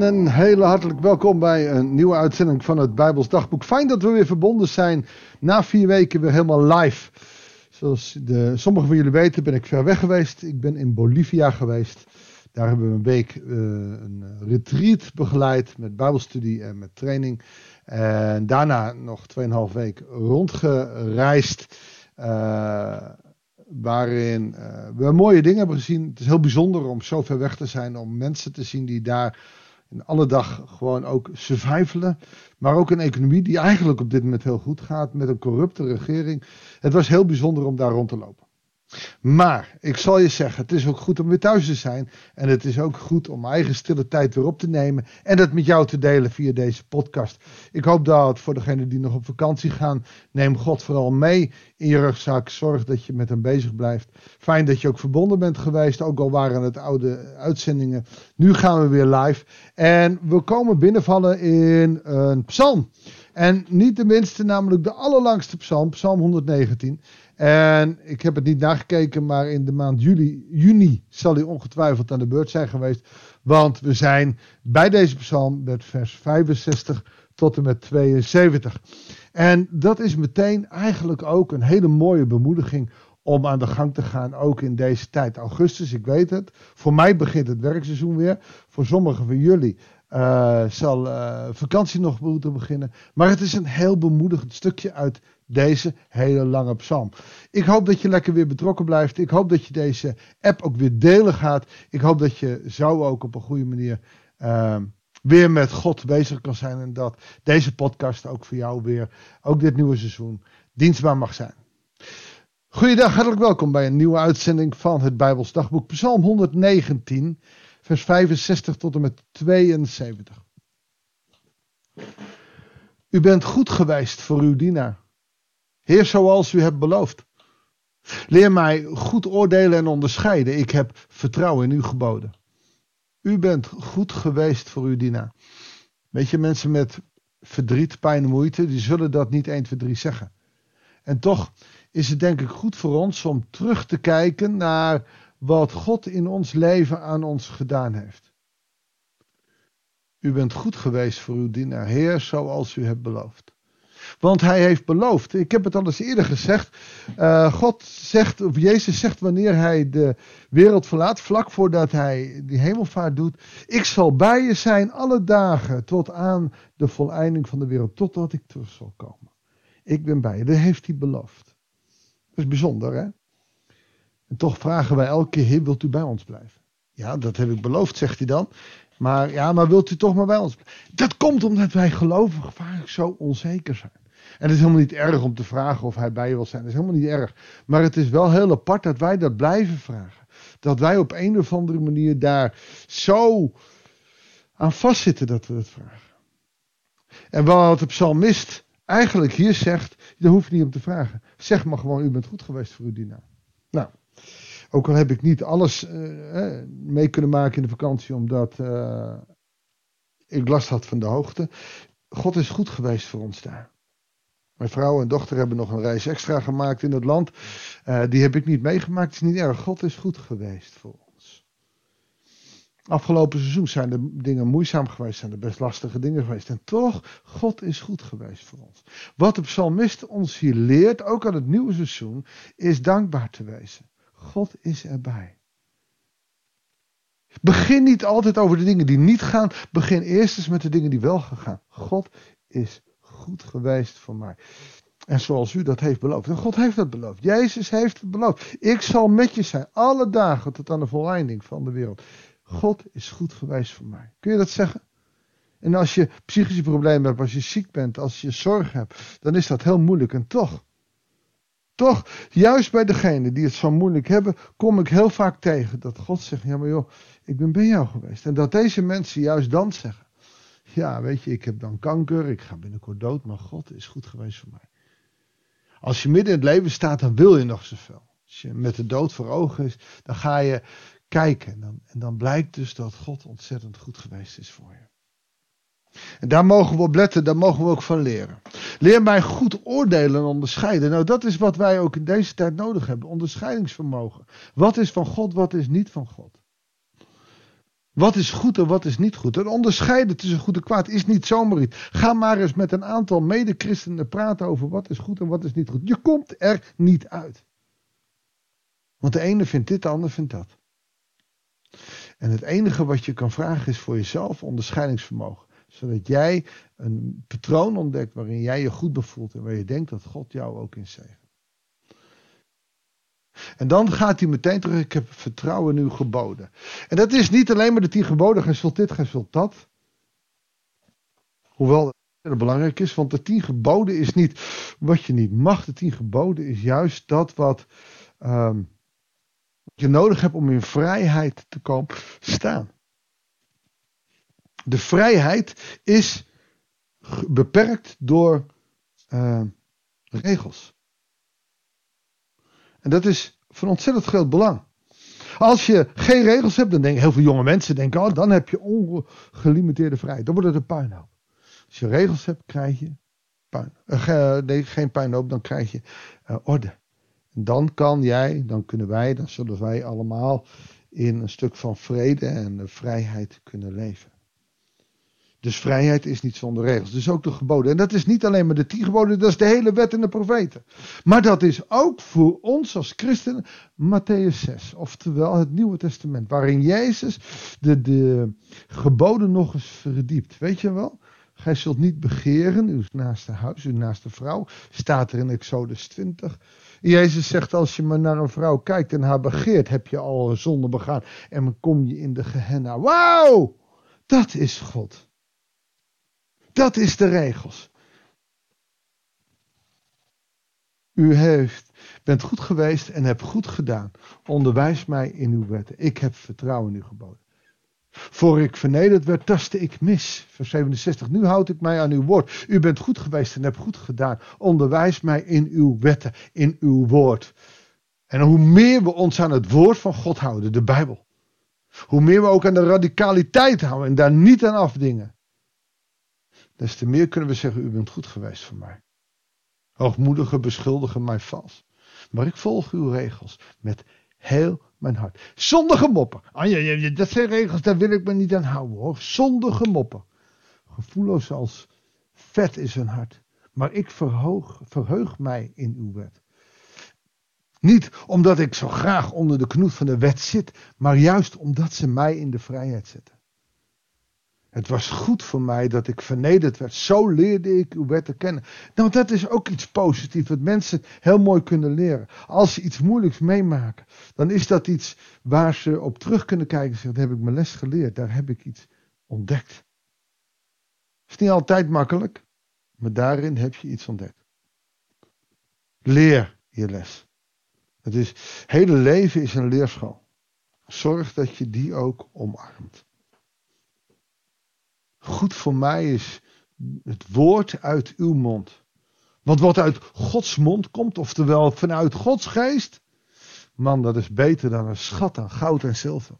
En een hele hartelijk welkom bij een nieuwe uitzending van het Bijbels Dagboek. Fijn dat we weer verbonden zijn. Na vier weken weer helemaal live. Zoals de, sommigen van jullie weten ben ik ver weg geweest. Ik ben in Bolivia geweest. Daar hebben we een week uh, een retreat begeleid met bijbelstudie en met training. En daarna nog 2,5 week rondgereisd. Uh, waarin uh, we mooie dingen hebben gezien. Het is heel bijzonder om zo ver weg te zijn, om mensen te zien die daar in alle dag gewoon ook survivalen. Maar ook een economie die eigenlijk op dit moment heel goed gaat met een corrupte regering. Het was heel bijzonder om daar rond te lopen. Maar ik zal je zeggen, het is ook goed om weer thuis te zijn. En het is ook goed om mijn eigen stille tijd weer op te nemen. En dat met jou te delen via deze podcast. Ik hoop dat voor degenen die nog op vakantie gaan, neem God vooral mee in je rugzak. Zorg dat je met hem bezig blijft. Fijn dat je ook verbonden bent geweest, ook al waren het oude uitzendingen. Nu gaan we weer live. En we komen binnenvallen in een psalm. En niet de minste, namelijk de allerlangste psalm, psalm 119. En ik heb het niet nagekeken, maar in de maand juli, juni zal hij ongetwijfeld aan de beurt zijn geweest. Want we zijn bij deze psalm met vers 65 tot en met 72. En dat is meteen eigenlijk ook een hele mooie bemoediging om aan de gang te gaan, ook in deze tijd. Augustus, ik weet het. Voor mij begint het werkseizoen weer. Voor sommigen van jullie uh, zal uh, vakantie nog moeten beginnen. Maar het is een heel bemoedigend stukje uit deze hele lange psalm. Ik hoop dat je lekker weer betrokken blijft. Ik hoop dat je deze app ook weer delen gaat. Ik hoop dat je zo ook op een goede manier uh, weer met God bezig kan zijn. En dat deze podcast ook voor jou weer, ook dit nieuwe seizoen, dienstbaar mag zijn. Goeiedag, hartelijk welkom bij een nieuwe uitzending van het Bijbels Dagboek. Psalm 119, vers 65 tot en met 72. U bent goed geweest voor uw dienaar. Heer, zoals u hebt beloofd. Leer mij goed oordelen en onderscheiden. Ik heb vertrouwen in u geboden. U bent goed geweest voor uw dienaar. Weet je, mensen met verdriet, pijn en moeite, die zullen dat niet 1, 2, 3 zeggen. En toch is het denk ik goed voor ons om terug te kijken naar wat God in ons leven aan ons gedaan heeft. U bent goed geweest voor uw dienaar, Heer, zoals u hebt beloofd. Want hij heeft beloofd. Ik heb het al eens eerder gezegd. Uh, God zegt, of Jezus zegt wanneer hij de wereld verlaat, vlak voordat hij die hemelvaart doet. Ik zal bij je zijn alle dagen tot aan de voleinding van de wereld. Totdat ik terug zal komen. Ik ben bij je. Dat heeft hij beloofd. Dat is bijzonder hè. En toch vragen wij elke keer, wilt u bij ons blijven? Ja, dat heb ik beloofd, zegt hij dan. Maar ja, maar wilt u toch maar bij ons? Dat komt omdat wij gelovigen vaak zo onzeker zijn. En het is helemaal niet erg om te vragen of hij bij je wil zijn. Dat is helemaal niet erg. Maar het is wel heel apart dat wij dat blijven vragen. Dat wij op een of andere manier daar zo aan vastzitten dat we het vragen. En wat de psalmist eigenlijk hier zegt, daar hoef je niet om te vragen. Zeg maar gewoon, u bent goed geweest voor uw dienaar. Nou, ook al heb ik niet alles uh, mee kunnen maken in de vakantie, omdat uh, ik last had van de hoogte. God is goed geweest voor ons daar. Mijn vrouw en dochter hebben nog een reis extra gemaakt in het land. Uh, die heb ik niet meegemaakt. Het is niet erg. God is goed geweest voor ons. Afgelopen seizoen zijn de dingen moeizaam geweest, zijn er best lastige dingen geweest. En toch, God is goed geweest voor ons. Wat de psalmist ons hier leert, ook aan het nieuwe seizoen, is dankbaar te wezen. God is erbij. Begin niet altijd over de dingen die niet gaan. Begin eerst eens met de dingen die wel gaan. God is goed geweest voor mij. En zoals u dat heeft beloofd. En God heeft dat beloofd. Jezus heeft het beloofd. Ik zal met je zijn alle dagen tot aan de volleinding van de wereld. God is goed geweest voor mij. Kun je dat zeggen? En als je psychische problemen hebt, als je ziek bent, als je zorg hebt, dan is dat heel moeilijk. En toch, toch, juist bij degenen die het zo moeilijk hebben, kom ik heel vaak tegen dat God zegt: Ja, maar joh, ik ben bij jou geweest. En dat deze mensen juist dan zeggen: Ja, weet je, ik heb dan kanker, ik ga binnenkort dood, maar God is goed geweest voor mij. Als je midden in het leven staat, dan wil je nog zoveel. Als je met de dood voor ogen is, dan ga je kijken. En dan, en dan blijkt dus dat God ontzettend goed geweest is voor je. En daar mogen we op letten, daar mogen we ook van leren. Leer mij goed oordelen en onderscheiden. Nou, dat is wat wij ook in deze tijd nodig hebben: onderscheidingsvermogen. Wat is van God, wat is niet van God? Wat is goed en wat is niet goed? Het onderscheiden tussen goed en kwaad is niet zomaar iets. Ga maar eens met een aantal medechristenen praten over wat is goed en wat is niet goed. Je komt er niet uit. Want de ene vindt dit, de ander vindt dat. En het enige wat je kan vragen is voor jezelf onderscheidingsvermogen. Zodat jij een patroon ontdekt waarin jij je goed bevoelt en waar je denkt dat God jou ook in zegt. En dan gaat hij meteen terug, ik heb vertrouwen nu geboden. En dat is niet alleen maar de tien geboden, gij zult dit, gij zult dat. Hoewel het belangrijk is, want de tien geboden is niet wat je niet mag. De tien geboden is juist dat wat um, je nodig hebt om in vrijheid te komen staan. De vrijheid is beperkt door uh, regels. En dat is van ontzettend groot belang. Als je geen regels hebt, dan denken heel veel jonge mensen denken, oh, dan heb je ongelimiteerde vrijheid. Dan wordt het een puinhoop. Als je regels hebt, krijg je puin. Uh, nee, geen puinhoop, dan krijg je uh, orde. En dan kan jij, dan kunnen wij, dan zullen wij allemaal in een stuk van vrede en vrijheid kunnen leven. Dus vrijheid is niet zonder regels. Dus ook de geboden. En dat is niet alleen maar de tien geboden, dat is de hele wet en de profeten. Maar dat is ook voor ons als christenen Matthäus 6. Oftewel het Nieuwe Testament. Waarin Jezus de, de geboden nog eens verdiept. Weet je wel? Gij zult niet begeren, uw naaste huis, uw naaste vrouw. Staat er in Exodus 20. Jezus zegt, als je maar naar een vrouw kijkt en haar begeert, heb je al zonde begaan. En dan kom je in de Gehenna. Wauw! Dat is God. Dat is de regels. U heeft, bent goed geweest en hebt goed gedaan. Onderwijs mij in uw wetten. Ik heb vertrouwen in u geboden. Voor ik vernederd werd, tastte ik mis. Vers 67. Nu houd ik mij aan uw woord. U bent goed geweest en hebt goed gedaan. Onderwijs mij in uw wetten, in uw woord. En hoe meer we ons aan het woord van God houden, de Bijbel. Hoe meer we ook aan de radicaliteit houden en daar niet aan afdingen des te meer kunnen we zeggen, u bent goed geweest voor mij. Hoogmoedigen beschuldigen mij vals. Maar ik volg uw regels met heel mijn hart. Zonder gemoppen. Ah, ja, dat zijn regels, daar wil ik me niet aan houden hoor. Zonder gemoppen. Gevoelloos als vet is een hart. Maar ik verhoog, verheug mij in uw wet. Niet omdat ik zo graag onder de knoet van de wet zit, maar juist omdat ze mij in de vrijheid zetten. Het was goed voor mij dat ik vernederd werd. Zo leerde ik uw wetten kennen. Nou, dat is ook iets positiefs, wat mensen heel mooi kunnen leren. Als ze iets moeilijks meemaken, dan is dat iets waar ze op terug kunnen kijken en zeggen: daar heb ik mijn les geleerd, daar heb ik iets ontdekt. Het is niet altijd makkelijk, maar daarin heb je iets ontdekt. Leer je les. Het is, hele leven is een leerschool. Zorg dat je die ook omarmt. Goed voor mij is het woord uit uw mond. Want wat uit Gods mond komt, oftewel vanuit Gods geest, man, dat is beter dan een schat aan goud en zilver.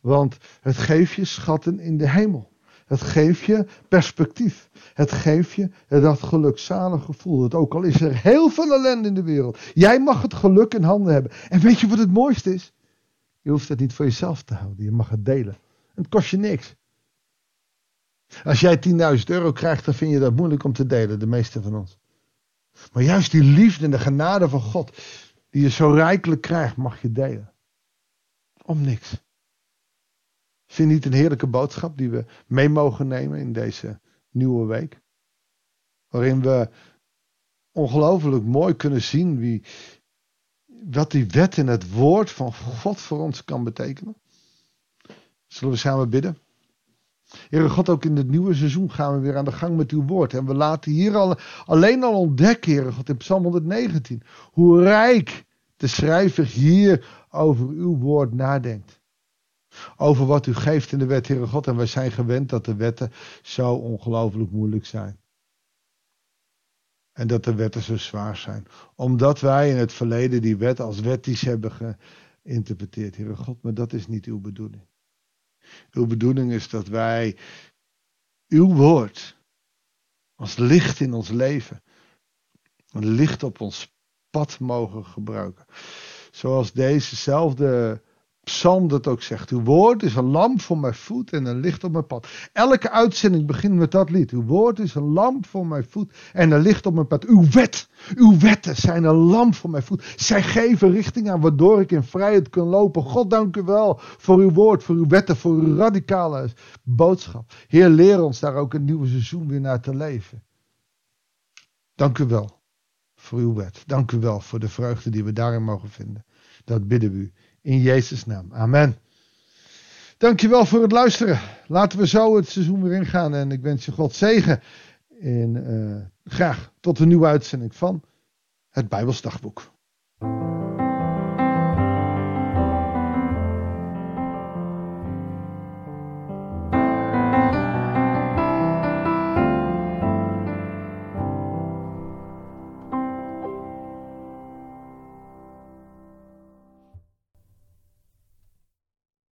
Want het geeft je schatten in de hemel. Het geeft je perspectief. Het geeft je dat gelukzalig gevoel. Dat ook al is er heel veel ellende in de wereld. Jij mag het geluk in handen hebben. En weet je wat het mooiste is? Je hoeft het niet voor jezelf te houden. Je mag het delen. Het kost je niks. Als jij 10.000 euro krijgt, dan vind je dat moeilijk om te delen, de meeste van ons. Maar juist die liefde en de genade van God, die je zo rijkelijk krijgt, mag je delen. Om niks. Vind niet een heerlijke boodschap die we mee mogen nemen in deze nieuwe week? Waarin we ongelooflijk mooi kunnen zien wie, wat die wet en het woord van God voor ons kan betekenen. Zullen we samen bidden? Heere God, ook in het nieuwe seizoen gaan we weer aan de gang met uw woord. En we laten hier al, alleen al ontdekken, Heere God, in Psalm 119, hoe rijk de schrijver hier over uw woord nadenkt. Over wat u geeft in de wet, Heere God. En wij zijn gewend dat de wetten zo ongelooflijk moeilijk zijn. En dat de wetten zo zwaar zijn. Omdat wij in het verleden die wet als wettisch hebben geïnterpreteerd, Heere God. Maar dat is niet uw bedoeling. Uw bedoeling is dat wij uw woord als licht in ons leven, een licht op ons pad mogen gebruiken. Zoals dezezelfde psalm dat ook zegt. Uw woord is een lamp voor mijn voet en een licht op mijn pad. Elke uitzending begint met dat lied. Uw woord is een lamp voor mijn voet en een licht op mijn pad. Uw wet, uw wetten zijn een lamp voor mijn voet. Zij geven richting aan waardoor ik in vrijheid kan lopen. God dank u wel voor uw woord, voor uw wetten, voor uw radicale boodschap. Heer, leer ons daar ook een nieuwe seizoen weer naar te leven. Dank u wel voor uw wet. Dank u wel voor de vreugde die we daarin mogen vinden. Dat bidden we u in Jezus' naam. Amen. Dankjewel voor het luisteren. Laten we zo het seizoen weer ingaan. En ik wens je God zegen. En uh, graag tot een nieuwe uitzending van het Bijbelsdagboek.